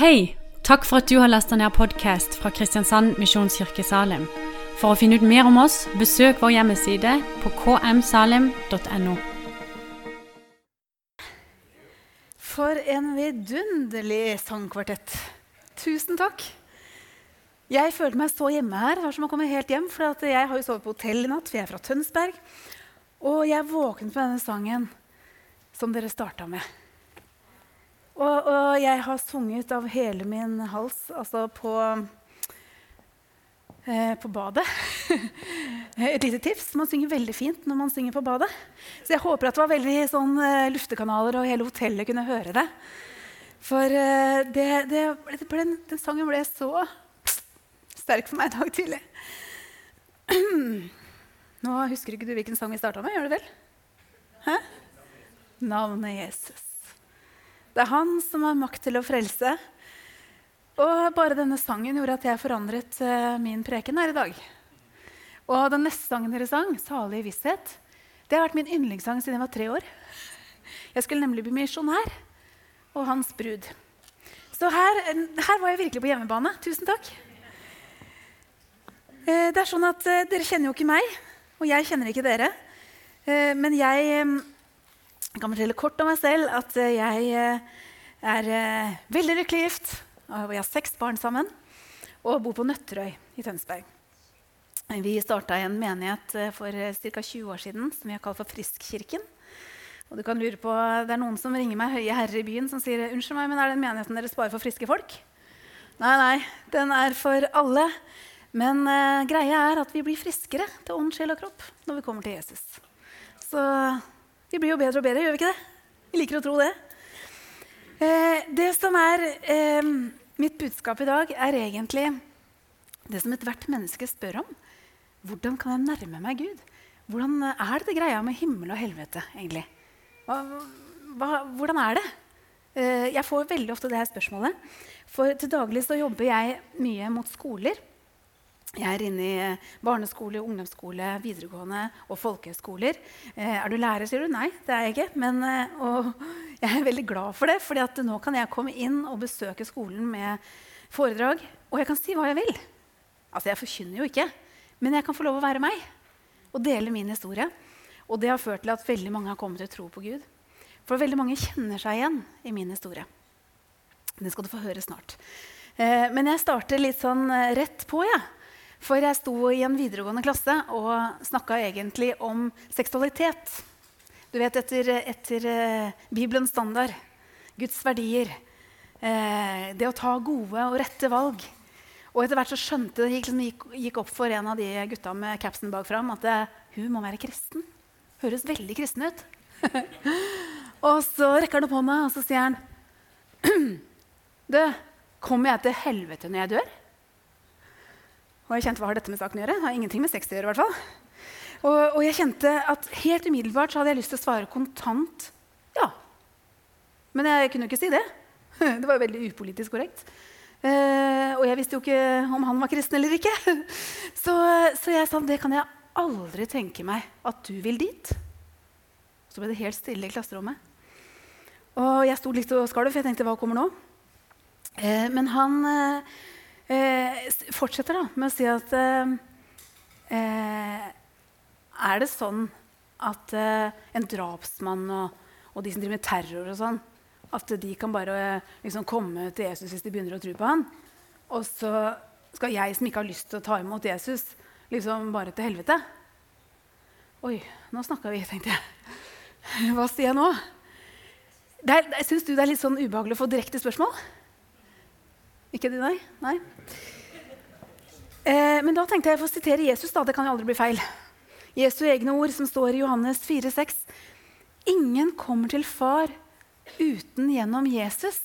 Hei! Takk for at du har lasta ned podkast fra Kristiansand Misjonskirke Salim. For å finne ut mer om oss, besøk vår hjemmeside på kmsalim.no. For en vidunderlig sangkvartett. Tusen takk. Jeg følte meg så hjemme her. Det var som å komme helt hjem, for jeg har jo sovet på hotell i natt, for jeg er fra Tønsberg. Og jeg våknet med denne sangen som dere starta med. Og, og, jeg har sunget av hele min hals, altså på, eh, på badet. Et lite tips. Man synger veldig fint når man synger på badet. Så jeg håper at det var veldig sånn, eh, luftekanaler, og hele hotellet kunne høre det. For eh, det, det, den, den, sangen ble så sterk for meg i dag tidlig. Nå husker ikke du hvilken sang vi starta med? Gjør du vel? Hæ? Navnet Jesus. Det er han som har makt til å frelse. Og bare denne sangen gjorde at jeg forandret uh, min preken her i dag. Og den neste sangen dere sang, 'Salig visshet', det har vært min yndlingssang siden jeg var tre år. Jeg skulle nemlig bli misjonær og hans brud. Så her, her, var jeg virkelig på hjemmebane. Tusen takk. Uh, det er sånn at uh, Dere kjenner jo ikke meg, og jeg kjenner ikke dere. men jeg jeg kan fortelle kort om meg selv at eh, jeg eh, er eh, veldig lykkelig gift. Vi har seks barn sammen og bor på Nøtterøy i Tønsberg. Vi starta en menighet for ca. 20 år siden som vi har kalt for Friskkirken. Og du kan lure på, Det er noen som ringer meg høye herrer i byen som sier unnskyld meg, men er den menigheten dere sparer for friske folk? Nei, nei, den er for alle. Men uh, greia er at vi blir friskere til ånd, sjel og kropp når vi kommer til Jesus. Så vi blir jo bedre og bedre, gjør vi ikke det? Vi liker å tro det. Eh, det som er eh, mitt budskap i dag, er egentlig det som ethvert menneske spør om. Hvordan kan jeg nærme meg Gud? Hvordan er det greia med himmel og helvete? egentlig? Hva, hva, hvordan er det? Eh, jeg får veldig ofte det her spørsmålet. For til daglig så jobber jeg mye mot skoler jeg er inne i eh, barneskole, ungdomsskole, videregående og folkehøyskoler. Eh, er du lærer, sier du? Nei, det er jeg ikke. Men, eh, jeg er veldig glad for det, for nå kan jeg komme inn og besøke skolen med foredrag. Og jeg kan si hva jeg vil. Altså, Jeg forkynner jo ikke, men jeg kan få lov å være meg og dele min historie. Og det har ført til at veldig mange har kommet til å tro på Gud. For veldig mange kjenner seg igjen i min historie. Det skal du få høre snart. Men jeg starter litt sånn rett på, jeg. Ja. For jeg sto i en videregående klasse og snakka egentlig om seksualitet. Du vet, etter, etter uh, Bibelens standard, Guds verdier, eh, det å ta gode og rette valg. Og etter hvert så skjønte det gikk, gikk, gikk opp for en av de gutta med capsen bak fram at det, hun må være kristen. Høres veldig kristen ut. og så rekker han opp hånda og så sier han Du, kommer jeg til helvete når jeg dør? Og jeg kjente hva har dette med saken å gjøre? Det har ingenting med sex å gjøre. i hvert fall. Og, og, jeg kjente at helt umiddelbart så hadde jeg lyst til å svare kontant ja. Men jeg kunne jo ikke si det. Det var jo veldig upolitisk korrekt. Eh, og jeg visste jo ikke om han var kristen eller ikke. Så, så, jeg sa det kan jeg aldri tenke meg at du vil dit. Så ble det helt stille i klasserommet. Og jeg sto litt og skalv, for jeg tenkte hva kommer nå? Eh, men han eh, eh, fortsetter da med å si at eh, eh, Er det sånn at eh, en drapsmann og, og, de som driver med terror og sånn, at de kan bare liksom, komme til Jesus hvis de begynner å tro på han? Og så skal jeg som ikke har lyst til å ta imot Jesus, liksom bare til helvete? Oi, nå snakka vi, tenkte jeg. Hva sier jeg nå? Syns du det er litt sånn ubehagelig å få direkte spørsmål? Ikke de, nei? nei? Eh, men da tenkte jeg å få sitere Jesus. da, Det kan jo aldri bli feil. Jesu egne ord som står i Johannes 4,6. Ingen kommer til far uten gjennom Jesus,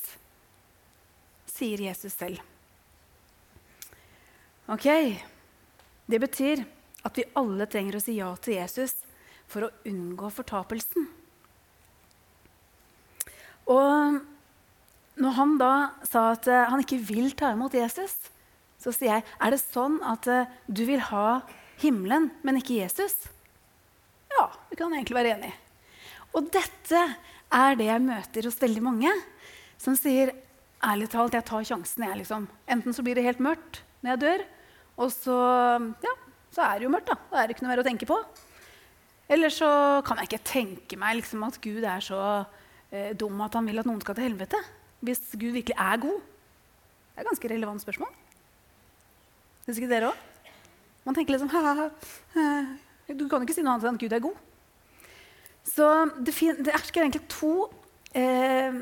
sier Jesus selv. Ok, Det betyr at vi alle trenger å si ja til Jesus for å unngå fortapelsen. Og når han da sa at uh, han ikke vil ta imot Jesus, så sier jeg, er det sånn at uh, du vil ha himmelen, men ikke Jesus? Ja, vi kan egentlig være enige. Og dette er det jeg møter hos veldig mange, som sier ærlig talt, jeg tar sjansen. Jeg, liksom. Enten så blir det helt mørkt når jeg dør, og så, ja, så er det jo mørkt. Da Da er det ikke noe mer å tenke på. Eller så kan jeg ikke tenke meg liksom, at Gud er så eh, dum at han vil at noen skal til helvete. Hvis Gud virkelig er god. Det er et ganske relevant spørsmål. Syns ikke dere òg? Man tenker liksom ha, Du kan ikke si noe annet enn at Gud er god. Så det, det er egentlig to eh,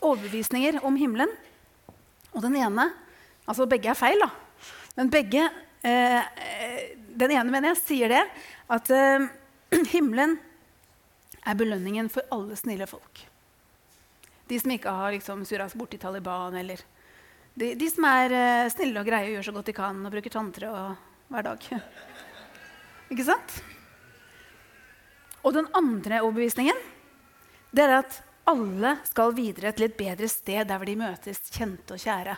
overbevisninger om himmelen. Og den ene Altså begge er feil, da. Men begge eh, Den ene, mener jeg, sier det at eh, himmelen er belønningen for alle snille folk. De som ikke har liksom, surra seg bort i Taliban, eller de, de som er uh, snille og greie og gjør så godt de kan og bruker tanntråd hver dag. ikke sant? Og den andre overbevisningen det er at alle skal videre til et bedre sted der hvor de møtes kjente og kjære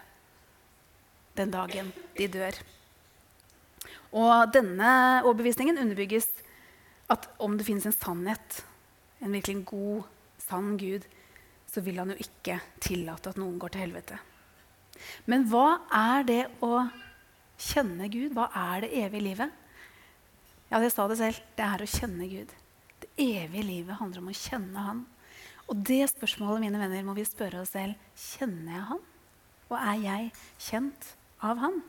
den dagen de dør. Og denne overbevisningen underbygges at om det finnes en sannhet, en virkelig god, sann Gud, så vil han jo ikke tillate at noen går til helvete. Men hva er det å kjenne Gud? Hva er det evige livet? Ja, jeg sa det selv. Det er å kjenne Gud. Det evige livet handler om å kjenne Han. Og det spørsmålet mine venner, må vi spørre oss selv. Kjenner jeg Han? Og er jeg kjent av Han?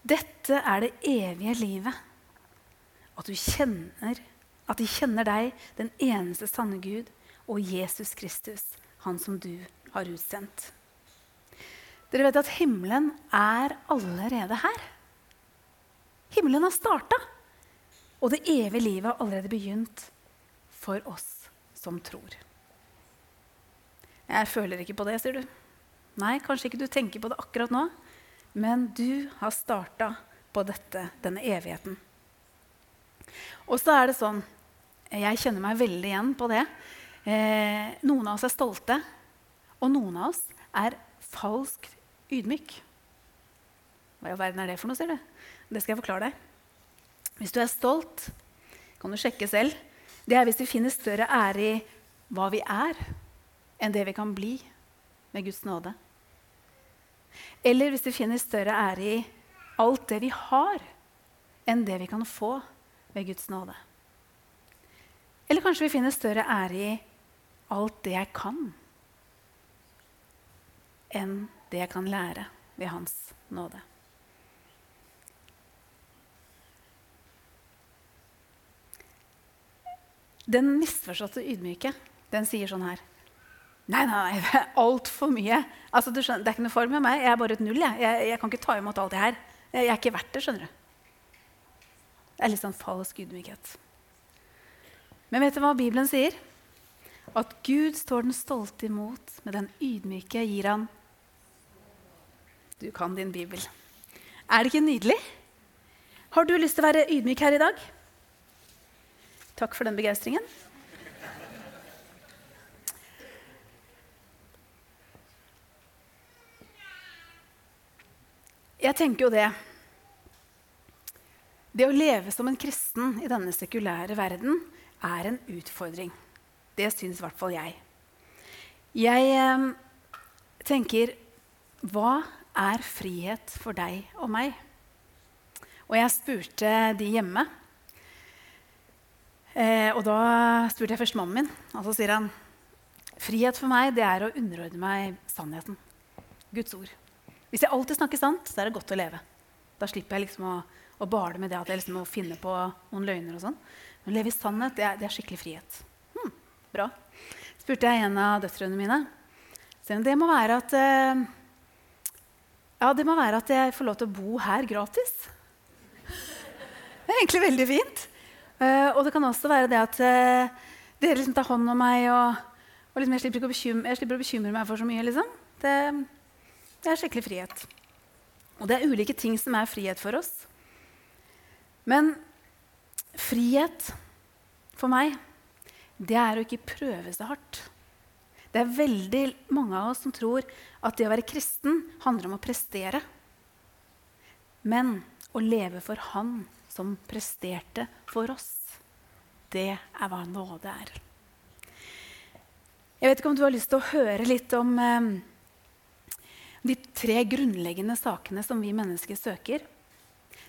Dette er det evige livet. At du kjenner at de kjenner deg, den eneste sanne Gud, og Jesus Kristus, han som du har utsendt. Dere vet at himmelen er allerede her. Himmelen har starta, og det evige livet har allerede begynt for oss som tror. Jeg føler ikke på det, sier du. Nei, kanskje ikke du tenker på det akkurat nå, men du har starta på dette, denne evigheten. Og så er det sånn Jeg kjenner meg veldig igjen på det. Eh, noen av oss er stolte, og noen av oss er falskt ydmyk. Hva i all verden er det for noe, sier du? Det skal jeg forklare deg. Hvis du er stolt, kan du sjekke selv. Det er hvis vi finner større ære i hva vi er, enn det vi kan bli med Guds nåde. Eller hvis vi finner større ære i alt det vi har, enn det vi kan få ved Guds nåde. Eller kanskje vi finner større ære i alt det jeg kan, enn det jeg kan lære ved Hans nåde. Den misforståtte ydmyke den sier sånn her Nei, nei, nei, altfor mye. Altså, skjønner, det er ikke noe for med meg. Jeg er bare et null. Jeg. Jeg, jeg kan ikke ta imot alt det her. Jeg, jeg er ikke verdt det. skjønner du. Det er litt sånn falsk ydmykhet. Men vet du hva Bibelen sier? At Gud står den stolte imot, med den ydmyke gir han Du kan din bibel. Er det ikke nydelig? Har du lyst til å være ydmyk her i dag? Takk for den begeistringen. Jeg tenker jo det det å leve som en kristen i denne sekulære verden er en utfordring. Det syns i hvert fall jeg. Jeg eh, tenker Hva er frihet for deg og meg? Og jeg spurte de hjemme. Eh, og da spurte jeg først mannen min, og så sier han frihet for meg det er å underordne meg sannheten. Guds ord. Hvis jeg alltid snakker sant, så er det godt å leve. Da slipper jeg liksom å å bale med det at jeg liksom må finne på noen løgner. og sånn. Men å leve i sannhet, det er, det er skikkelig frihet. Bra. spurte jeg en av døtrene mine. Det må være at eh, ja, det må være at jeg får lov til å bo her gratis. Det er egentlig veldig fint. Uh, og det kan også være det at uh, dere liksom tar hånd om meg, og, og liksom jeg, slipper bekymre, jeg, slipper å bekymre meg for så mye. Liksom. Det, det er skikkelig frihet. Og det er ulike ting som er frihet for oss. Men frihet for meg, det er å ikke prøve seg hardt. Det er veldig mange av oss som tror at det å være kristen handler om å prestere. Men å leve for Han som presterte for oss, det er hva nåde er. Jeg vet ikke om du har lyst til å høre litt om eh, de tre grunnleggende sakene som vi mennesker søker.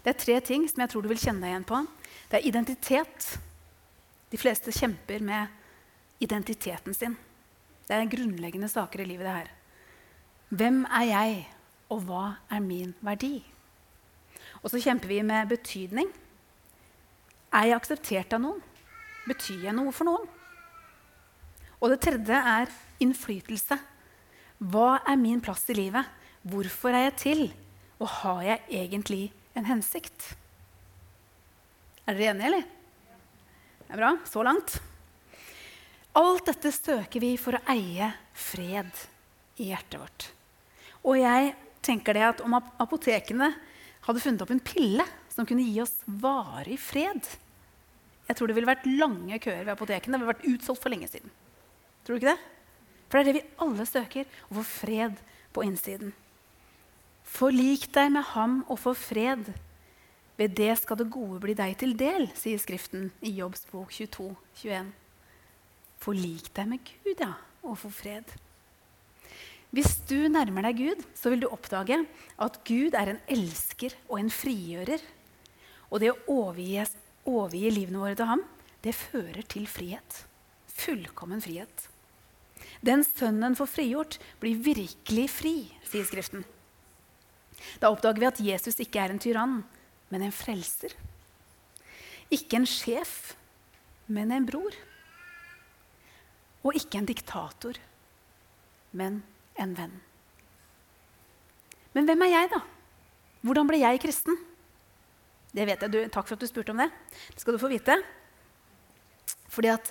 Det er tre ting som jeg tror du vil kjenne deg igjen på. Det er identitet. De fleste kjemper med identiteten sin. Det er grunnleggende saker i livet, det her. Hvem er jeg, og hva er min verdi? Og så kjemper vi med betydning. Er jeg akseptert av noen? Betyr jeg noe for noen? Og det tredje er innflytelse. Hva er min plass i livet? Hvorfor er jeg til? Og har jeg egentlig en hensikt? Er dere enige, eller? Det er bra. Så langt. Alt dette søker vi for å eie fred i hjertet vårt. Og jeg tenker det at om apotekene hadde funnet opp en pille som kunne gi oss varig fred Jeg tror det ville vært lange køer ved apotekene. Det ville vært utsolgt for lenge siden. Tror du ikke det? For det er det vi alle søker å få fred på innsiden. Forlik deg med ham og få fred. Ved det skal det gode bli deg til del, sier Skriften i Jobbs bok 22, 21. Forlik deg med Gud, ja, og få fred. Hvis du nærmer deg Gud, så vil du oppdage at Gud er en elsker og en frigjører. Og det å overgi, overgi livene våre til ham, det fører til frihet. Fullkommen frihet. Den sønnen får frigjort, blir virkelig fri, sier Skriften. Da oppdager vi at Jesus ikke er en tyrann, men en frelser. Ikke en sjef, men en bror. Og ikke en diktator, men en venn. Men hvem er jeg, da? Hvordan ble jeg kristen? Det vet jeg. Du, takk for at du spurte om det. Det skal du få vite. Fordi at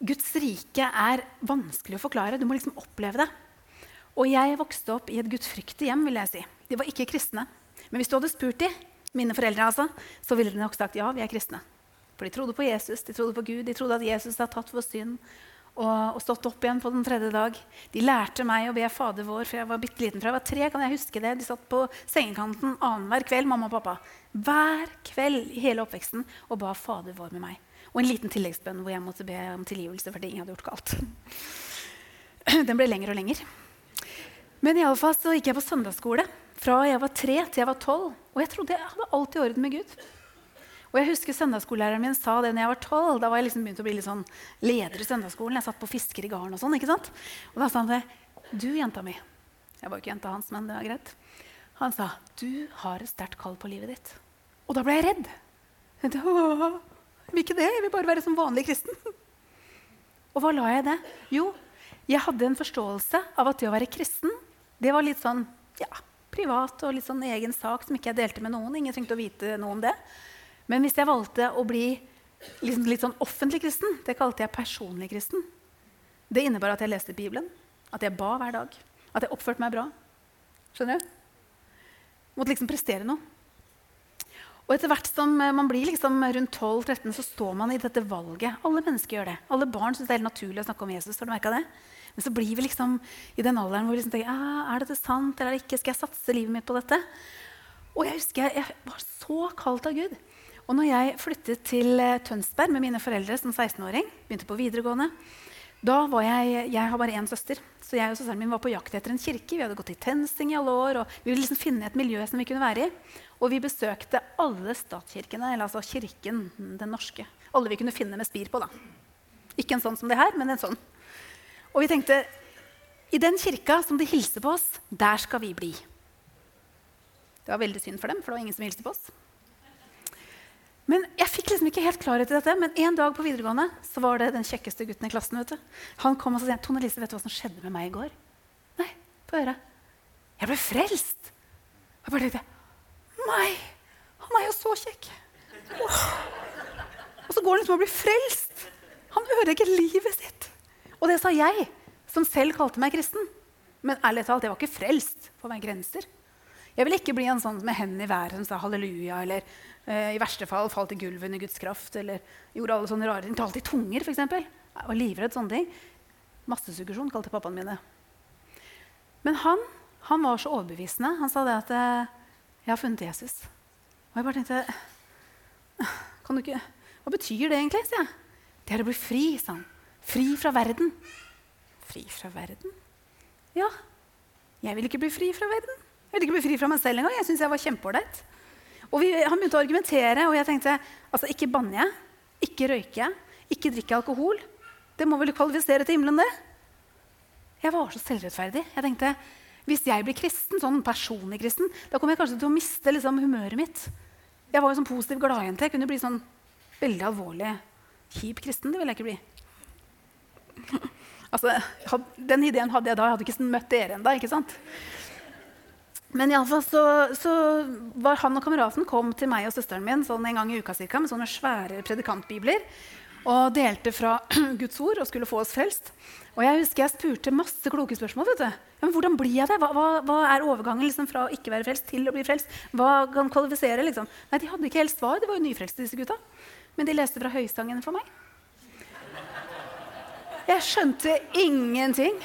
Guds rike er vanskelig å forklare. Du må liksom oppleve det. Og jeg vokste opp i et gudfryktig hjem. vil jeg si. De var ikke kristne. Men hvis du hadde spurt dem, mine foreldre altså, så ville de nok sagt ja, vi er kristne. For de trodde på Jesus, de trodde på Gud, de trodde at Jesus hadde tatt vår synd og, og, stått opp igjen på den tredje dag. De lærte meg å be Fader vår fra jeg var bitte liten. Fra jeg var tre, kan jeg huske det. De satt på sengekanten annenhver kveld, mamma og pappa. Hver kveld i hele oppveksten og ba Fader vår med meg. Og en liten tilleggsbønn hvor jeg måtte be om tilgivelse for ting jeg hadde gjort galt. Den ble lengre og lengre. Men i alle fall så gikk jeg på søndagsskole fra jeg var tre til jeg var tolv. Og jeg trodde jeg hadde alt i orden med Gud. Og jeg husker Søndagsskolelæreren min sa det når jeg var tolv. Da var jeg liksom begynt å bli litt sånn leder i søndagsskolen. Jeg satt på fisker i garn og sånn. ikke sant? Og da sa han det. Du, jenta mi Jeg var jo ikke jenta hans, men det var greit. Han sa, 'Du har et sterkt kall på livet ditt.' Og da ble jeg redd. Jeg tenkte, vil ikke det. Jeg vil bare være som vanlig kristen. Og hva la jeg i det? Jo, jeg hadde en forståelse av at det å være kristen, det var litt sånn ja, privat og litt sånn egen sak som ikke jeg delte med noen. Ingen trengte å vite noe om det. Men hvis jeg valgte å bli liksom litt sånn offentlig kristen, det kalte jeg personlig kristen. Det innebar at jeg leste Bibelen, at jeg ba hver dag, at jeg oppførte meg bra. Skjønner du? Måtte liksom prestere noe. Og etter hvert som eh, man blir liksom rundt 12-13, så står man i dette valget. Alle mennesker gjør det. Alle barn syns det er helt naturlig å snakke om Jesus. har du det? Men så blir vi liksom i den alderen hvor vi liksom tenker ah, er dette sant eller ikke. Skal jeg satse livet mitt på dette? Og jeg husker jeg, jeg var så kalt av Gud. Og når jeg flyttet til eh, Tønsberg med mine foreldre som 16-åring, begynte på videregående, da var jeg, jeg har bare én søster, så jeg og søsteren min var på jakt etter en kirke. Vi hadde gått i TenSing i alle år, og vi ville liksom finne et miljø som vi kunne være i. Og vi besøkte alle statskirkene, eller altså kirken, den norske. Alle vi kunne finne med spir på. da. Ikke en sånn som det her, men en sånn. Og vi tenkte i den kirka som de hilste på oss, der skal vi bli. Det var veldig synd for dem, for det var ingen som hilste på oss. Men jeg fikk liksom ikke helt klarhet i dette. Men en dag på videregående så var det den kjekkeste gutten i klassen. vet du. Han kom og sa Tone Lise, vet du hva som skjedde med meg i går? Nei, få høre. Jeg ble frelst. Jeg bare tenkte Nei, han er jo så kjekk. Oh. Og så går han liksom og blir frelst. Han ødelegger livet sitt. Og det sa jeg, som selv kalte meg kristen. Men ærlig talt, jeg var ikke frelst for meg grenser. Jeg vil ikke bli en sånn med hendene i været som sa halleluja, eller eh, i verste fall falt i gulvet under Guds kraft, eller gjorde alle sånne rare ting. Talte i tunger, f.eks. Var livredd sånne ting. Massesuggesjon kalte pappaen mine. Men han, han var så overbevisende. Han sa det at uh, jeg har funnet Jesus. Og jeg bare tenkte kan du ikke, Hva betyr det egentlig? sier jeg. Det er å bli fri, sa han. Fri fra verden. Fri fra verden? Ja. Jeg vil ikke bli fri fra verden. Jeg vil ikke bli fri fra meg selv engang. Jeg synes jeg var kjempeålreit. Og vi, han begynte å argumentere, og jeg tenkte altså, ikke banner jeg, ikke røyker jeg, ikke drikker jeg alkohol. Det må vel kvalifisere til himmelen, det? Jeg var så selvrettferdig. Jeg tenkte, Hvis jeg blir kristen, sånn personlig kristen, da kommer jeg kanskje til å miste liksom, humøret mitt. Jeg var jo sånn positiv gladjente. Jeg kunne bli sånn veldig alvorlig kjip kristen. Det ville jeg ikke bli. altså, den ideen hadde jeg da. Jeg hadde ikke møtt dere ennå. Men iallfall så, så var han og kameraten kom til meg og søsteren min sånn en gang i uka cirka, med sånne svære predikantbibler og delte fra Guds ord og skulle få oss frelst. Og jeg husker jeg spurte masse kloke spørsmål. vet du. Ja, men hvordan blir jeg det? Hva, hva, hva er overgangen liksom, fra å ikke være frelst til å bli frelst? Hva kan kvalifisere? Liksom? Nei, De hadde ikke helt svar. De var jo nyfrelste, disse gutta. Men de leste fra Høysangen for meg. Jeg skjønte ingenting.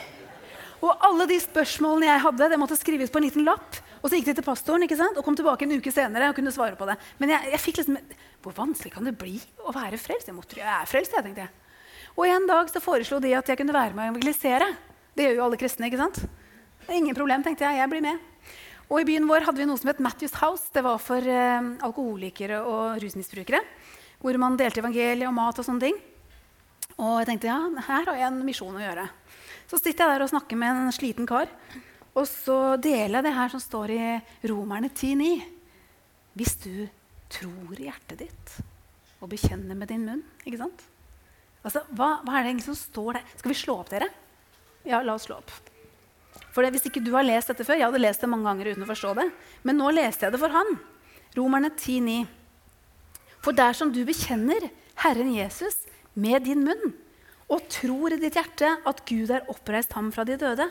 Og alle de spørsmålene jeg hadde, det måtte skrives på en liten lapp. Og så gikk de til pastoren ikke sant? og kom tilbake en uke senere og kunne svare på det. Men jeg, jeg fikk liksom, hvor vanskelig kan det bli å være frelst? Jeg, måtte, jeg er frelst, jeg, tenkte jeg. Og en dag så foreslo de at jeg kunne være med og evangelisere. Det gjør jo alle kristne. ikke sant? Ingen problem, tenkte jeg. Jeg blir med. Og i byen vår hadde vi noe som het Matthews House. Det var for eh, alkoholikere og rusmisbrukere. Hvor man delte evangeliet og mat og sånne ting. Og jeg tenkte ja, her har jeg en misjon å gjøre. Så sitter jeg der og snakker med en sliten kar. Og så deler jeg det her som står i Romerne 10,9. Hvis du tror i hjertet ditt og bekjenner med din munn ikke sant? Altså, hva, hva, er det egentlig som står der? Skal vi slå opp, dere? Ja, la oss slå opp. For det, Hvis ikke du har lest dette før Jeg hadde lest det mange ganger uten å forstå det. Men nå leste jeg det for han. Romerne 10,9. For dersom du bekjenner Herren Jesus med din munn og tror i ditt hjerte at Gud har oppreist ham fra de døde,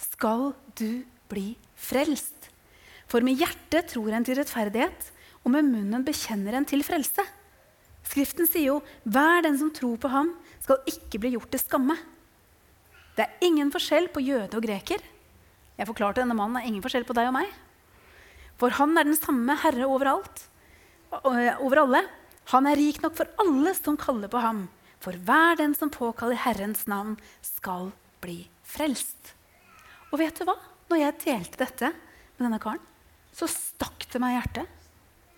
skal du bli frelst. For med hjertet tror en til rettferdighet, og med munnen bekjenner en til frelse. Skriften sier jo 'hver den som tror på ham, skal ikke bli gjort til skamme'. Det er ingen forskjell på jøde og greker. Jeg forklarte denne mannen det er ingen forskjell på deg og meg. For han er den samme herre overalt, over alle. Han er rik nok for alle som kaller på ham. For hver den som påkaller Herrens navn, skal bli frelst. Og vet du hva? Når jeg delte dette med denne karen, så stakk det meg i hjertet.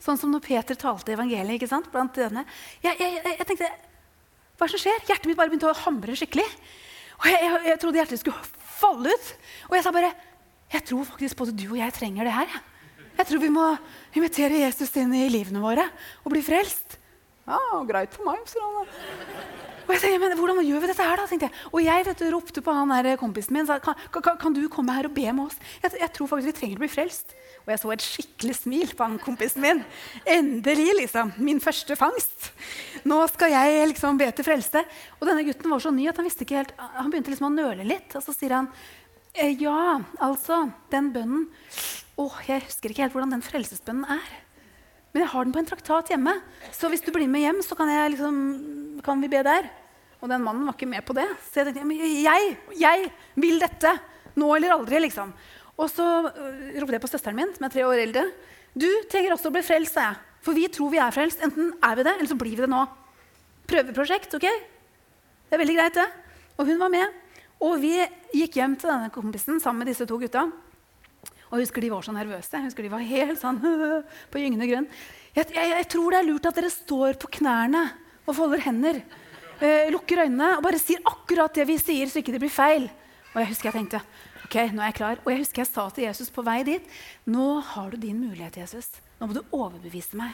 Sånn som når Peter talte evangeliet ikke sant? blant denne. Jeg, jeg, jeg, jeg, tenkte Hva er det som skjer? Hjertet mitt bare begynte å hamre skikkelig. Og jeg, trodde hjertet skulle falle ut. Og jeg sa bare Jeg tror faktisk både du og jeg trenger det her. Jeg tror vi må invitere Jesus inn i livene våre og bli frelst. Ja, greit for meg, sier han. Og jeg tenkte, men Hvordan gjør vi dette her, da? tenkte jeg. Og jeg vet du, ropte på han der kompisen min sa, kan, kan, kan, du komme her og be med oss. Jeg, jeg, tror faktisk vi trenger å bli frelst. Og jeg så et skikkelig smil på han kompisen min. Endelig, liksom. Min første fangst. Nå skal jeg liksom be til frelste. Og denne gutten var så ny at han visste ikke helt, han begynte liksom å nøle litt. Og så sier han «Eh, ja, altså, den bønnen Å, jeg husker ikke helt hvordan den frelsesbønnen er. Men jeg har den på en traktat hjemme. Så hvis du blir med hjem, så kan, liksom, kan vi be der. Og den mannen var ikke med på det. Så jeg tenkte jeg, jeg vil dette. Nå eller aldri. liksom. Og så uh, ropte jeg på søsteren min, som er tre år eldre. Du trenger også å bli frelst, sa jeg. For vi tror vi er frelst. Enten er vi det, eller så blir vi det nå. Prøveprosjekt, ok? Det er veldig greit, det. Og hun var med. Og vi gikk hjem til denne kompisen sammen med disse to gutta. Og jeg husker De var så nervøse. Jeg husker de var helt sånn på gyngende grunn. Jeg, jeg, jeg, tror det er lurt at dere står på knærne og folder hender. Eh, lukker øynene og bare sier akkurat det vi sier, så ikke det blir feil. Og jeg husker jeg tenkte ok, nå er jeg klar. Og jeg husker jeg sa til Jesus på vei dit nå har du din mulighet, Jesus. Nå må du overbevise meg.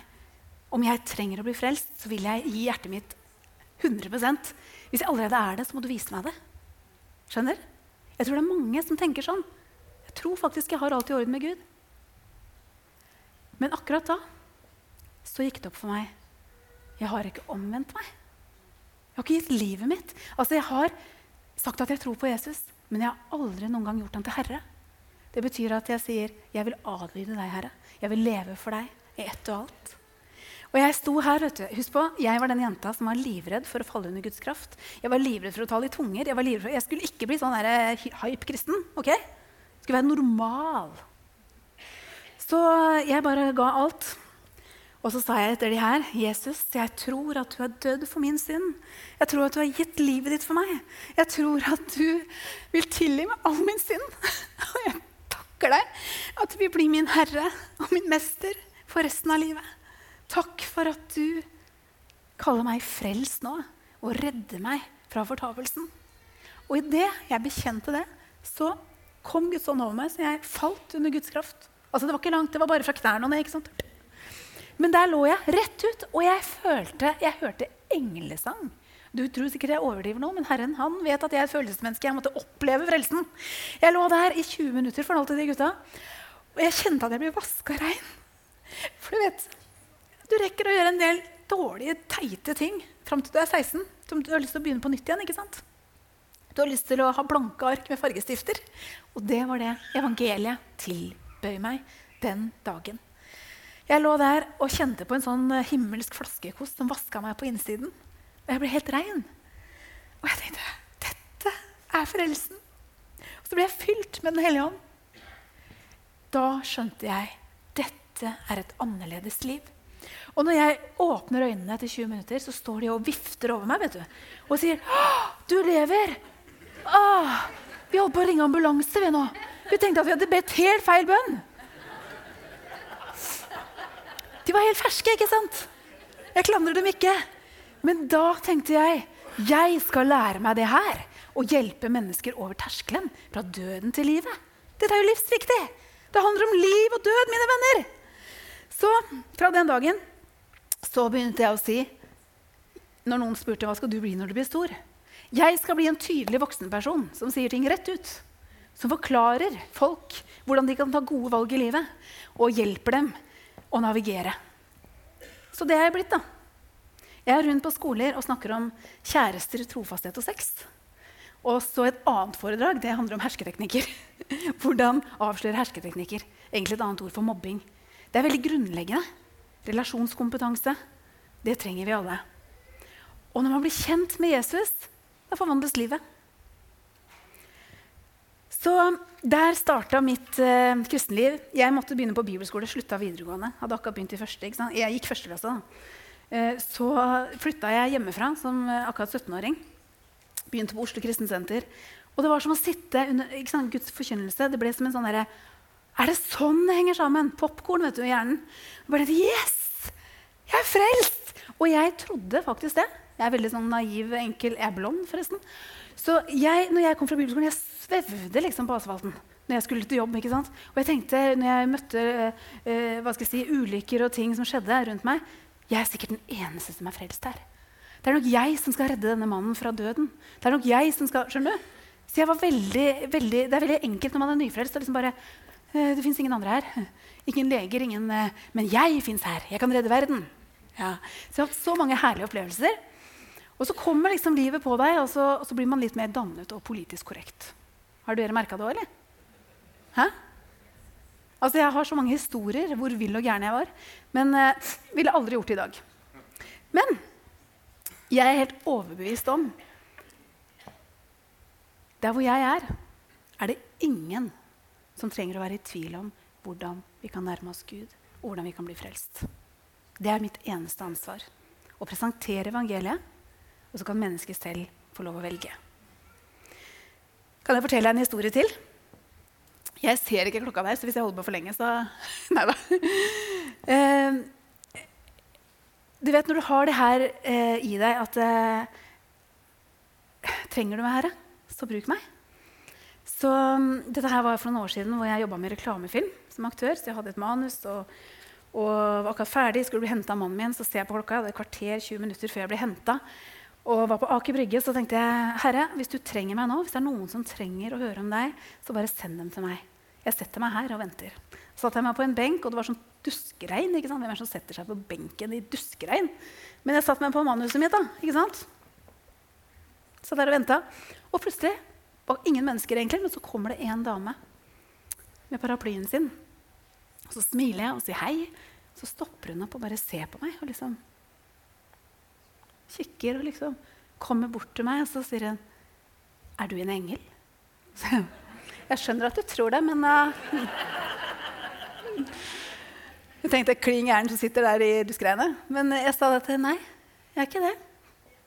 Om jeg trenger å bli frelst, så vil jeg gi hjertet mitt 100% Hvis jeg allerede er det, så må du vise meg det. Skjønner? Jeg tror det er mange som tenker sånn tror faktisk jeg har alt i orden med Gud. Men akkurat da så gikk det opp for meg jeg har ikke omvendt meg. Jeg har ikke gitt livet mitt. Altså, Jeg har sagt at jeg tror på Jesus, men jeg har aldri noen gang gjort han til herre. Det betyr at jeg sier, 'Jeg vil adlyde deg, Herre. Jeg vil leve for deg i ett og alt.' Og jeg sto her, vet du, husk på, jeg var den jenta som var livredd for å falle under Guds kraft. Jeg var livredd for å tale i tunger. Jeg, var for, jeg skulle ikke bli sånn hype-kristen. ok? Skulle være normal. Så jeg bare ga alt. Og så sa jeg etter de her, 'Jesus, jeg tror at du er dødd for min synd.' 'Jeg tror at du har gitt livet ditt for meg.' 'Jeg tror at du vil tilgi meg all min synd.' Og jeg takker deg at du vil bli min herre og min mester for resten av livet. Takk for at du kaller meg frelst nå og redder meg fra fortapelsen. Og idet jeg bekjente det, så kom Guds ånd over meg, så jeg falt under Guds kraft. Altså Det var ikke langt, det var bare fra knærne og ned. ikke sant? Men der lå jeg rett ut, og jeg følte Jeg hørte englesang. Du tror sikkert jeg overdriver nå, men Herren han vet at jeg er et følelsesmenneske. Jeg måtte oppleve frelsen. Jeg lå der i 20 minutter, fortalte de gutta. Og jeg kjente at jeg ble vaska rein. For du vet, du rekker å gjøre en del dårlige, teite ting fram til du er 16. Som du har lyst til å begynne på nytt igjen. ikke sant? Du har lyst til å ha blanke ark med fargestifter. Og det var det evangeliet tilbød meg den dagen. Jeg lå der og kjente på en sånn eh, himmelsk flaskekost som vaska meg på innsiden. Og jeg ble helt rein. Og jeg tenkte dette er frelsen. Og så ble jeg fylt med Den hellige ånd. Da skjønte jeg dette er et annerledes liv. Og når jeg åpner øynene etter 20 minutter, så står de og vifter over meg vet du, og sier 'Du lever!' Åh, vi holdt på å ringe ambulanse vi nå. Vi tenkte at vi hadde bedt helt feil bønn. De var helt ferske, ikke sant? Jeg klandrer dem ikke. Men da tenkte jeg jeg skal lære meg det her. Og hjelpe mennesker over terskelen fra døden til livet. Dette er jo livsviktig. Det handler om liv og død, mine venner. Så fra den dagen så begynte jeg å si når noen spurte hva skal du bli når du blir stor, jeg skal bli en tydelig voksenperson som sier ting rett ut. Som forklarer folk hvordan de kan ta gode valg i livet, og hjelper dem å navigere. Så det er jeg blitt, da. Jeg er rundt på skoler og snakker om kjærester, trofasthet og sex. Og så et annet foredrag det handler om hersketeknikker. Hvordan avsløre hersketeknikker. Egentlig et annet ord for mobbing. Det er veldig grunnleggende. Relasjonskompetanse. Det trenger vi alle. Og når man blir kjent med Jesus, da forvandles livet. Så der starta mitt eh, kristenliv. Jeg måtte begynne på bibelskole, slutta videregående. Hadde akkurat begynt i første, Jeg gikk første klasse. Uh, så flytta jeg hjemmefra som eh, akkurat 17-åring. Begynte på Oslo Kristensenter. Og det var som å sitte under sant, Guds forkynnelse. Det ble som en sånn derre Er det sånn det henger sammen? Popkorn vet du, i hjernen. Og bare Yes! Jeg er frelst! Og jeg trodde faktisk det. Jeg er veldig sånn naiv, enkel. Jeg er blond, forresten. Så jeg, når jeg kom fra bibelskolen, jeg svevde liksom på asfalten når jeg skulle til jobb. ikke sant? Og jeg tenkte, når jeg møtte uh, hva skal jeg si, ulykker og ting som skjedde rundt meg Jeg er sikkert den eneste som er frelst her. Det er nok jeg som skal redde denne mannen fra døden. Det er nok jeg som skal, skjønner du? Så jeg var veldig, veldig, Det er veldig enkelt når man er nyfrelst. Det, liksom bare, uh, det fins ingen andre her. Ingen leger, ingen uh, Men jeg fins her. Jeg kan redde verden. Ja. Så jeg har hatt så mange herlige opplevelser. Og så kommer liksom livet på deg, og så, og så, blir man litt mer dannet og politisk korrekt. Har dere merka det òg, eller? Hæ? Altså, Jeg har så mange historier hvor vill og gæren jeg var. Men eh, ville aldri gjort det i dag. Men jeg er helt overbevist om Der hvor jeg er, er det ingen som trenger å være i tvil om hvordan vi kan nærme oss Gud, og hvordan vi kan bli frelst. Det er mitt eneste ansvar. Å presentere evangeliet og så kan mennesket selv få lov å velge. Kan jeg fortelle deg en historie til? Jeg ser ikke klokka der, så hvis jeg holder på for lenge, så Nei da. Uh, du vet når du har det her uh, i deg at uh, Trenger du meg, Herre, så bruk meg. Så um, Dette her var for noen år siden hvor jeg jobba med reklamefilm som aktør. Så jeg hadde et manus og, og var akkurat ferdig. Skulle bli henta av mannen min. Så ser jeg på klokka, det er kvarter 20 minutter før jeg blir henta og var på Aker Brygge, så tenkte jeg Herre, hvis du trenger meg nå, hvis det er noen som trenger å høre om deg, så bare send dem til meg. Jeg setter meg her og venter. Så satte jeg meg på en benk, og det var sånn duskregn. ikke sant? Hvem er det som setter seg på benken i duskregn? Men jeg satte meg på manuset mitt. da, ikke sant? Satt der og venta. Og plutselig var ingen mennesker, egentlig, men så kommer det en dame med paraplyen sin. Og så smiler jeg og sier hei. Så stopper hun opp og bare ser på meg. og liksom kikker og liksom kommer bort til meg, og så sier hun Er du en engel? jeg skjønner at du tror det, men uh, Jeg tenkte kling gæren som sitter der i duskregnet. Men jeg sa det til nei, jeg er ikke det.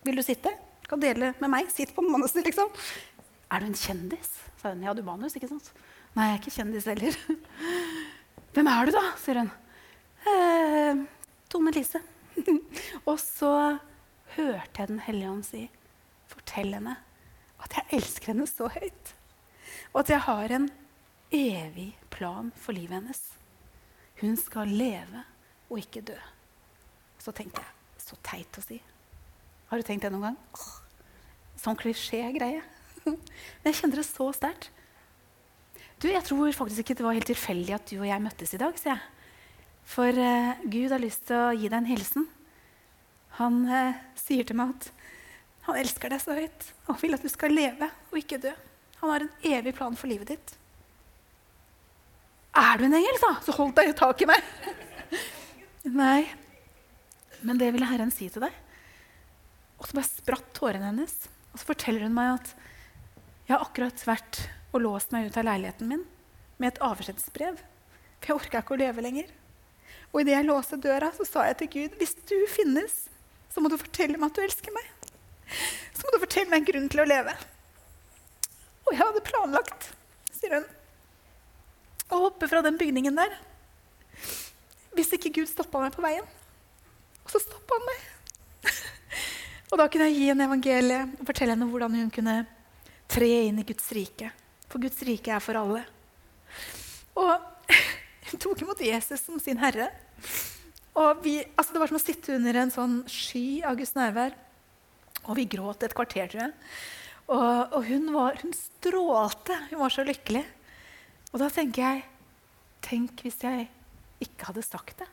Vil du sitte? Kan dele med meg. Sitt på manuset, liksom. Er du en kjendis? sa hun. Ja, du manus, ikke sant? Nei, jeg er ikke kjendis heller. Hvem er du, da? sier hun. Eh, Tone Lise. og så hørte jeg Den hellige ånd si, fortell henne at jeg elsker henne så høyt. Og at jeg har en evig plan for livet hennes. Hun skal leve og ikke dø. Så tenkte jeg Så teit å si. Har du tenkt det noen gang? Sånn klisjé-greie. Men jeg kjenner det så sterkt. Du, Jeg tror faktisk ikke det var helt tilfeldig at du og jeg møttes i dag. sier jeg. For uh, Gud har lyst til å gi deg en hilsen. Han eh, sier til meg at han elsker deg så høyt og vil at du skal leve og ikke dø. Han har en evig plan for livet ditt. Er du en engel, sa Så holdt deg tak i meg. Nei, men det ville Herren si til deg. Og så bare spratt tårene hennes. Og så forteller hun meg at jeg har akkurat vært og låst meg ut av leiligheten min med et avskjedsbrev. For jeg orka ikke å leve lenger. Og idet jeg låste døra, så sa jeg til Gud hvis du finnes, så må du fortelle meg at du elsker meg. Så må du fortelle meg en grunn til å leve. Og jeg hadde planlagt, sier hun, å hoppe fra den bygningen der. Hvis ikke Gud stoppa meg på veien. Og så stoppa han meg. og da kunne jeg gi henne evangeliet og fortelle henne hvordan hun kunne tre inn i Guds rike. For Guds rike er for alle. Og hun tok imot Jesus som sin herre. Vi, altså det var som å sitte under en sånn sky av Guds nærvær. Og vi gråt et kvarter, tror jeg. Og, og hun, var, hun strålte. Hun var så lykkelig. Og da tenker jeg Tenk hvis jeg ikke hadde sagt det.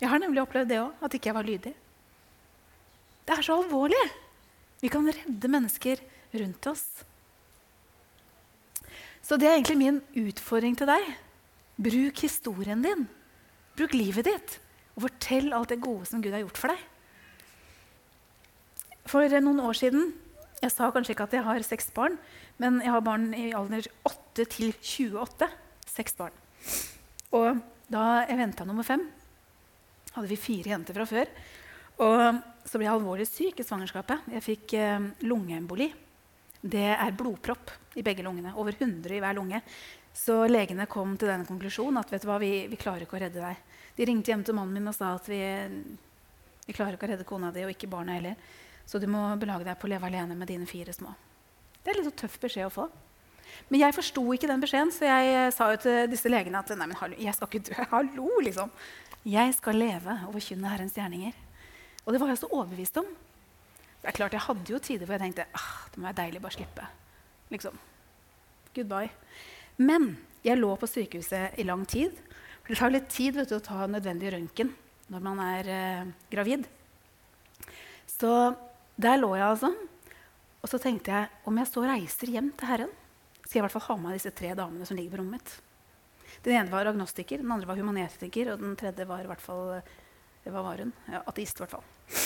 Jeg har nemlig opplevd det òg, at ikke jeg var lydig. Det er så alvorlig. Vi kan redde mennesker rundt oss. Så det er egentlig min utfordring til deg. Bruk historien din. Bruk livet ditt. Og fortell alt det gode som Gud har gjort for deg. For noen år siden Jeg sa kanskje ikke at jeg har seks barn, men jeg har barn i alder 8 til 28. Seks barn. Og da jeg venta nummer fem, hadde vi fire jenter fra før. Og så ble jeg alvorlig syk i svangerskapet. Jeg fikk eh, lungeemboli. Det er blodpropp i begge lungene. Over 100 i hver lunge. Så legene kom til denne konklusjonen at vet du hva, vi, vi klarer ikke å redde deg. De ringte hjem til mannen min og sa at vi, vi klarer ikke å redde kona di og ikke barna heller. Så du må belage deg på å leve alene med dine fire små. Det er litt så tøff beskjed å få. Men jeg forsto ikke den beskjeden, så jeg eh, sa jo til disse legene at nei, men hallo, jeg skal ikke dø. Hallo, liksom. Jeg skal leve og forkynne Herrens gjerninger. Og det var jeg så overbevist om. Det er klart, Jeg hadde jo tider hvor jeg tenkte ah, det må være deilig bare slippe. Liksom. Goodbye. Men jeg lå på sykehuset i lang tid. Det tar litt tid du, å ta nødvendig røntgen når man er eh, gravid. Så der lå jeg altså. Og så tenkte jeg om jeg så reiser hjem til Herren, skal jeg i hvert fall ha med disse tre damene som ligger på rommet mitt. Den ene var agnostiker, den andre var humanetiker, og den tredje var i hvert fall hva var hun? Ja, ateist. I hvert fall.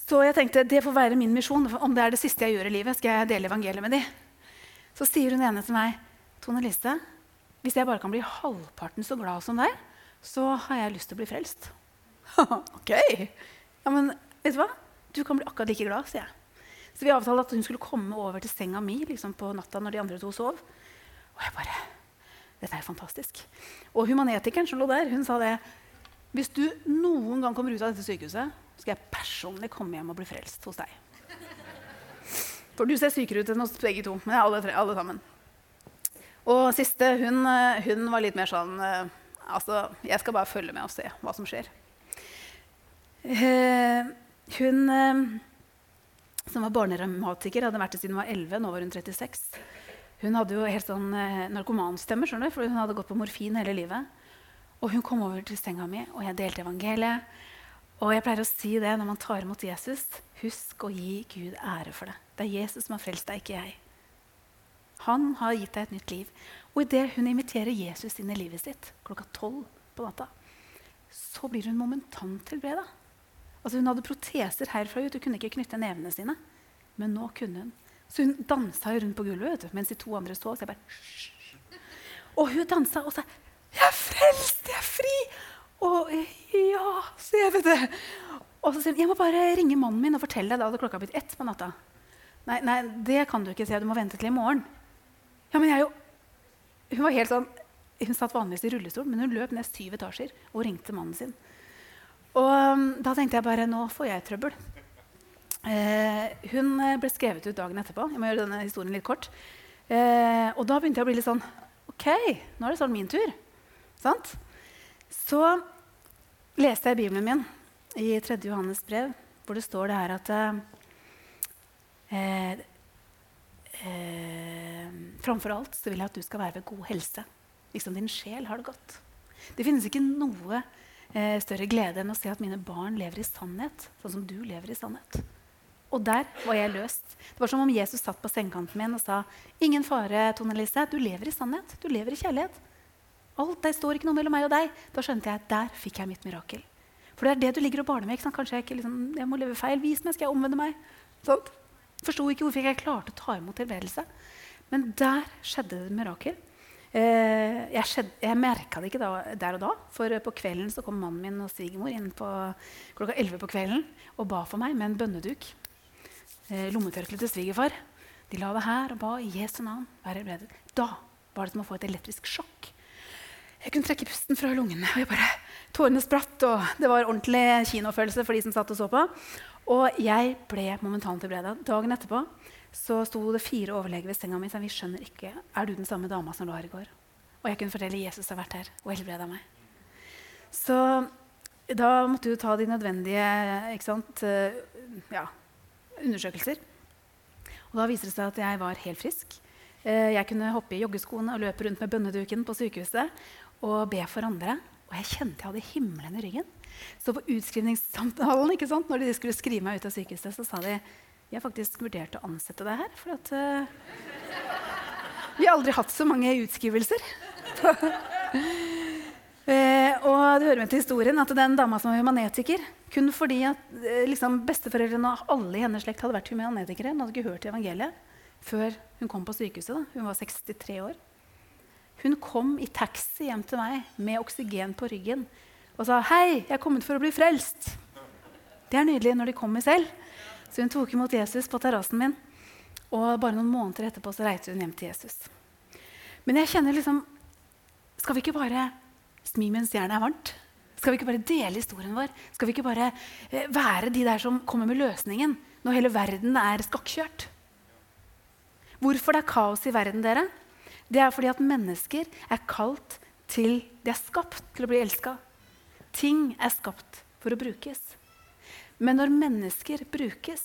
Så jeg tenkte det får være min misjon. Om det er det siste jeg gjør i livet, skal jeg dele evangeliet med dem. Så sier hun ene til meg, Tone Lise, hvis jeg bare kan bli halvparten så glad som deg, så har jeg lyst til å bli frelst. ok. Ja, men vet du hva? Du kan bli akkurat like glad, sier jeg. Så vi avtalte at hun skulle komme over til senga mi liksom på natta når de andre to sov. Og jeg bare Dette er fantastisk. Og humanetikeren som lå der, hun sa det. Hvis du noen gang kommer ut av dette sykehuset, skal jeg personlig komme hjem og bli frelst hos deg. For du ser sykere ut enn oss begge to. Men alle, tre, alle sammen. Og siste, hun, hun, var litt mer sånn eh, Altså, jeg skal bare følge med og se hva som skjer. Eh, hun eh, som var barnereumatiker, hadde vært det siden hun var 11. Nå var hun 36. Hun hadde jo helt sånn narkomanstemme, skjønner du, for hun hadde gått på morfin hele livet. Og hun kom over til senga mi, og jeg delte evangeliet. Og jeg pleier å si det når man tar imot Jesus. Husk å gi Gud ære for det. Det er Jesus som har frelst deg, ikke jeg. Han har gitt deg et nytt liv. Og idet hun inviterer Jesus inn i livet sitt klokka tolv på natta, så blir hun momentant helbreda. Altså Hun hadde proteser herfra ut. Hun kunne ikke knytte nevene sine. Men nå kunne hun. Så hun dansa rundt på gulvet mens de to andre så. Så jeg bare. Og hun dansa og sa Jeg er frelst! Jeg er fri! Og ja, så jeg, vet du. Og så sier hun jeg må bare ringe mannen min og fortelle deg. Da hadde klokka blitt ett på natta. Nei, nei, det kan du ikke, sier. Du må vente til i morgen. Ja, men jeg jo Hun var helt sånn Hun satt vanligvis i rullestol, men hun løp ned syv etasjer og ringte mannen sin. Og um, da tenkte jeg bare Nå får jeg trøbbel. Eh, hun ble skrevet ut dagen etterpå. Jeg må gjøre denne historien litt kort. Eh, og da begynte jeg å bli litt sånn OK, nå er det sånn min tur. Sant? Så leste jeg Bibelen min i 3. Johannes brev, hvor det står det her at eh, eh, Framfor alt så vil jeg at du skal være ved god helse, liksom din sjel har det godt. Det finnes ikke noe eh, større glede enn å se at mine barn lever i sannhet, sånn som du lever i sannhet. Og der var jeg løst. Det var som om Jesus satt på sengekanten min og sa ingen fare, Tone Lise, du lever i sannhet. Du lever i kjærlighet. Alt, Det står ikke noe mellom meg og deg. Da skjønte jeg at der fikk jeg mitt mirakel. For det er det du ligger og barner med. Kanskje jeg, ikke, liksom, jeg må leve feil. Vis meg, skal jeg omvende meg? Sånn. Forsto ikke hvorfor jeg klarte å ta imot tilbedelse. Men der skjedde det et mirakel. Eh, jeg, skjedde, jeg merka det ikke da, der og da, for på kvelden så kom mannen min og svigermor inn på klokka 11 på kvelden og ba for meg med en bønneduk Lommetørkleet til svigerfar. De la det her og ba i Jesu navn. Da var det som å få et elektrisk sjokk. Jeg kunne trekke pusten fra lungene. og jeg bare, Tårene spratt, og det var ordentlig kinofølelse for de som satt og så på. Og jeg ble momentant helbreda. Dagen etterpå så sto det fire overleger ved senga mi og sa vi skjønner ikke, er du den samme dama som lå her i går. Og jeg kunne fortelle Jesus har vært her og helbreda meg. Så da måtte du ta de nødvendige sant, eh, ja, undersøkelser. Og da viser det seg at jeg var helt frisk. Eh, jeg kunne hoppe i joggeskoene og løpe rundt med bønneduken på sykehuset og be for andre. Og jeg kjente jeg hadde himmelen i ryggen. Så på utskrivningssamtalen ikke sant, når de skulle skrive meg ut av sykehuset, så sa de jeg har faktisk vurdert å ansette deg her. For at uh, vi har aldri hatt så mange utskrivelser. Uh, og det hører med til historien at den dama som var humanetiker Kun fordi at uh, liksom, besteforeldrene og alle i hennes slekt hadde vært humanetikere. Hun hadde ikke hørt evangeliet før hun kom på sykehuset. Da. Hun var 63 år. Hun kom i taxi hjem til meg med oksygen på ryggen og sa 'Hei, jeg er kommet for å bli frelst'. Det er nydelig når de kommer selv. Så hun tok imot Jesus på terrassen min. Og bare noen måneder etterpå så reiste hun hjem til Jesus. Men jeg kjenner liksom Skal vi ikke bare Smi mens jernet er varmt. Skal vi ikke bare dele historien vår? Skal vi ikke bare eh, være de der som kommer med løsningen når hele verden er skakkjørt? Hvorfor det er kaos i verden, dere? Det er fordi at mennesker er kalt til De er skapt til å bli elska. Ting er skapt for å brukes. Men når mennesker brukes,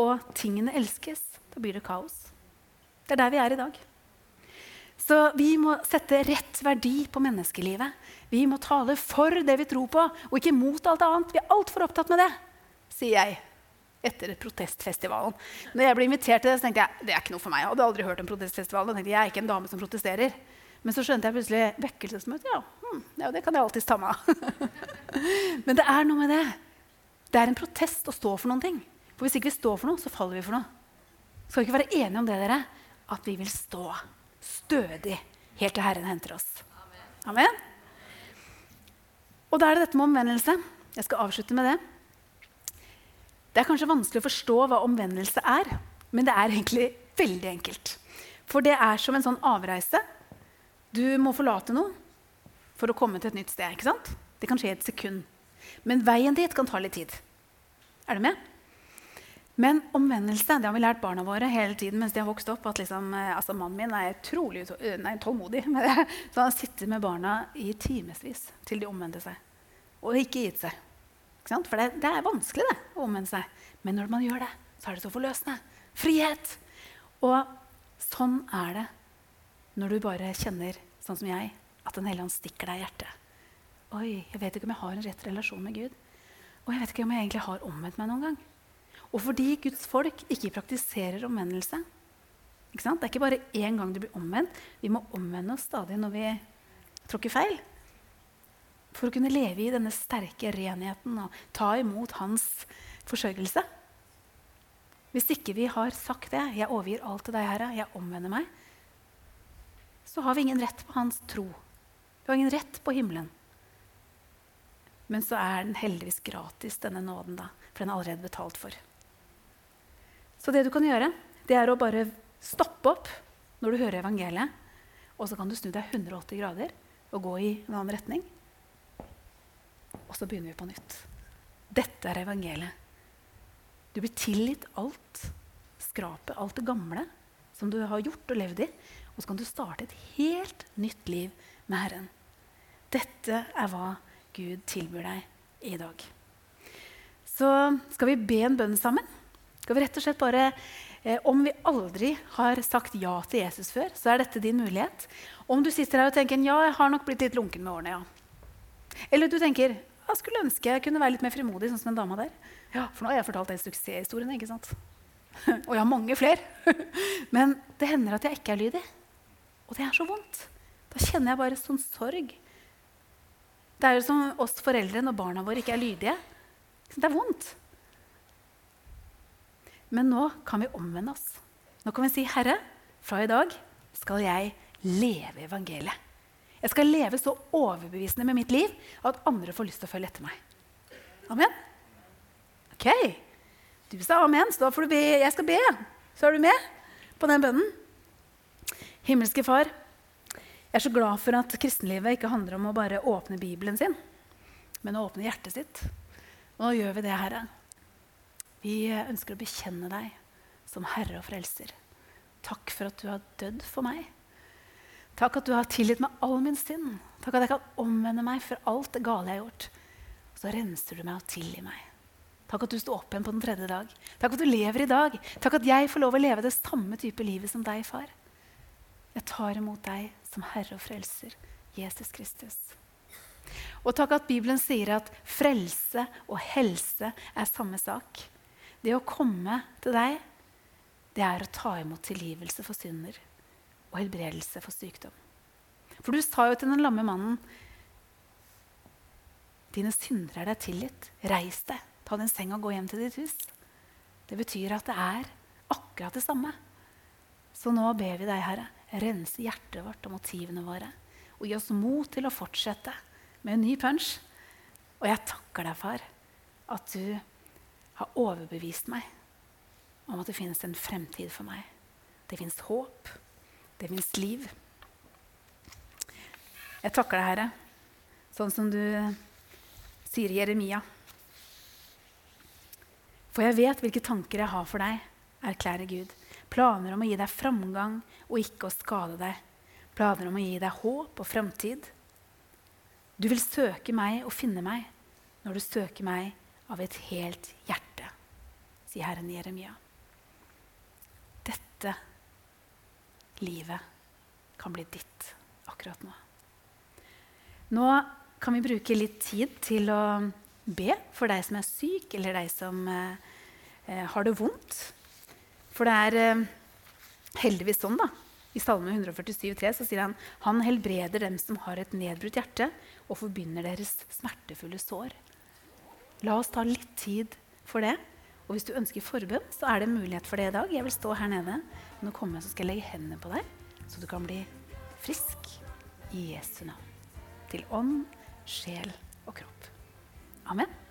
og tingene elskes, da blir det kaos. Det er der vi er i dag. Så vi må sette rett verdi på menneskelivet. Vi må tale for det vi tror på, og ikke mot alt annet. Vi er altfor opptatt med det, sier jeg etter protestfestivalen. Når jeg ble invitert til det, så tenkte jeg det er ikke noe for meg. Jeg hadde aldri hørt om protestfestivalen. Jeg tenkte jeg er ikke en dame som protesterer. Men så skjønte jeg plutselig vekkelsesmøte. Ja, hm, ja, det kan jeg alltids ta meg av. Men det er noe med det. Det er en protest å stå for noen ting. For hvis ikke vi står for noe, så faller vi for noe. Skal vi ikke være enige om det, dere? At vi vil stå stødig helt til Herren henter oss. Amen. Og da er det dette med omvendelse. Jeg skal avslutte med det. Det er kanskje vanskelig å forstå hva omvendelse er, men det er egentlig veldig enkelt. For det er som en sånn avreise. Du må forlate noe for å komme til et nytt sted. ikke sant? Det kan skje i et sekund. Men veien dit kan ta litt tid. Er du med? Men omvendelse det har vi lært barna våre hele tiden mens de har vokst opp. at liksom, eh, altså Mannen min er utrolig eh, nei, tålmodig. Så han sitter med barna i timevis til de omvender seg. Og ikke gitt seg. For det, det, er vanskelig det, å omvende seg. Men når man gjør det, så er det så forløsende. Frihet. Og sånn er det når du bare kjenner, sånn som jeg, at Den hellige ånd stikker deg i hjertet. Oi, jeg vet ikke om jeg har en rett relasjon med Gud. Og jeg vet ikke om jeg egentlig har omvendt meg noen gang. Og fordi Guds folk ikke praktiserer omvendelse Det er ikke bare én gang du blir omvendt. Vi må omvende oss stadig når vi tråkker feil. For å kunne leve i denne sterke renheten og ta imot hans forsørgelse. Hvis ikke vi har sagt det, 'Jeg overgir alt til deg, Herre. Jeg omvender meg', så har vi ingen rett på hans tro. Vi har ingen rett på himmelen. Men så er den heldigvis gratis, denne nåden, da, for den er allerede betalt for. Så det du kan gjøre, det er å bare stoppe opp når du hører evangeliet, og så kan du snu deg 180 grader og gå i en annen retning. Og så begynner vi på nytt. Dette er evangeliet. Du blir tilgitt alt skrapet, alt det gamle som du har gjort og levd i. Og så kan du starte et helt nytt liv med Herren. Dette er hva Gud tilbyr deg i dag. Så skal vi be en bønn sammen. Skal vi rett og slett bare, eh, Om vi aldri har sagt ja til Jesus før, så er dette din mulighet. Om du sitter her og tenker ja, jeg har nok blitt litt lunken med årene. ja. Eller du tenker jeg skulle ønske jeg kunne være litt mer frimodig, sånn som den dama der. Ja, For nå har jeg fortalt den suksesshistorien. ikke sant? Og jeg har mange flere. Men det hender at jeg ikke er lydig. Og det er så vondt. Da kjenner jeg bare sånn sorg. Det er jo som oss foreldre når barna våre ikke er lydige. Det er vondt. Men nå kan vi omvende oss. Nå kan vi si, 'Herre, fra i dag skal jeg leve evangeliet.' Jeg skal leve så overbevisende med mitt liv at andre får lyst til å følge etter meg. Amen? Ok. Du sa amen, så da får du be. Jeg skal be. Så er du med på den bønnen. Himmelske Far, jeg er så glad for at kristenlivet ikke handler om å bare åpne Bibelen sin, men å åpne hjertet sitt. Og nå gjør vi det, Herre. Vi ønsker å bekjenne deg som Herre og Frelser. Takk for at du har dødd for meg. Takk at du har tilgitt meg all min synd. Takk at jeg kan omvende meg for alt det gale jeg har gjort. Så renser du meg og tilgir meg. Takk at du sto opp igjen på den tredje dag. Takk at du lever i dag. Takk at jeg får lov å leve det samme type livet som deg, far. Jeg tar imot deg som Herre og Frelser, Jesus Kristus. Og takk at Bibelen sier at frelse og helse er samme sak. Det å komme til deg, det er å ta imot tilgivelse for synder og helbredelse for sykdom. For du sa jo til den lamme mannen Dine synder er deg tilgitt. Reis deg, ta din seng og gå hjem til ditt hus. Det betyr at det er akkurat det samme. Så nå ber vi deg, Herre, rense hjertet vårt og motivene våre. Og gi oss mot til å fortsette med en ny punch. Og jeg takker deg, far, at du har overbevist meg om at det finnes en fremtid for meg. Det fins håp. Det fins liv. Jeg takker deg, Herre, sånn som du sier Jeremia. For jeg vet hvilke tanker jeg har for deg, erklærer Gud. Planer om å gi deg framgang og ikke å skade deg. Planer om å gi deg håp og framtid. Du vil søke meg og finne meg når du søker meg av et helt hjerte, sier Herren Jeremia. Dette livet kan bli ditt akkurat nå. Nå kan vi bruke litt tid til å be for deg som er syk, eller deg som eh, har det vondt. For det er eh, heldigvis sånn, da. I Salme 147,3 så sier han han helbreder dem som har et nedbrutt hjerte, og forbinder deres smertefulle sår. La oss ta litt tid for det. Og hvis du ønsker forbønn, så er det mulighet for det i dag. Jeg vil stå her nede. Når du kommer, så skal jeg legge hendene på deg, så du kan bli frisk i Jesu navn. Til ånd, sjel og kropp. Amen.